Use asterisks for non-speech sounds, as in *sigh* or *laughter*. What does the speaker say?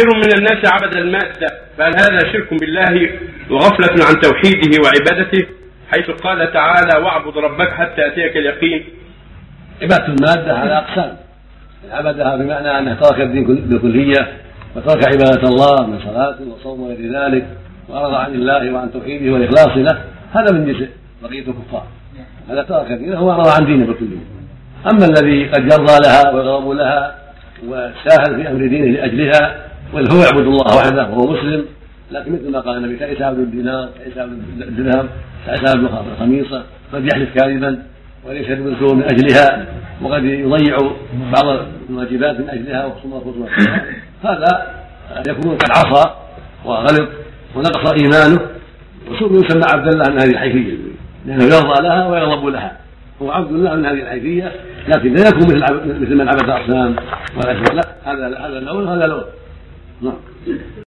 كثير من الناس عبد المادة فهل هذا شرك بالله وغفلة عن توحيده وعبادته؟ حيث قال تعالى واعبد ربك حتى يأتيك اليقين. عبادة المادة على أقسام. عبدها بمعنى أنه ترك الدين بالكلية وترك عبادة الله من صلاة وصوم وغير ذلك وأعرض عن الله وعن توحيده والإخلاص له. هذا من جنس بقية الكفار. هذا ترك دينه وأعرض عن دينه بالكلية أما الذي قد يرضى لها ويغضب لها وساهل في أمر دينه لأجلها هو يعبد الله وحده وهو مسلم لكن مثل ما قال النبي كعيسى بن الدينار كعيسى بن الدرهم كعيسى بن الخميصة قد يحلف كاذبا وليس بالسوء من أجلها وقد يضيع بعض الواجبات من أجلها وخصومها خصومها *coughs* هذا يكون قد عصى وغلط ونقص إيمانه. ويسمى عبد الله من هذه الحيثية لأنه يرضى لها ويغضب لها. هو عبد الله من هذه الحيثية لكن لا يكون مثل مثل من عبد الاصنام ولا لا هذا هذا لون هذا لون نعم.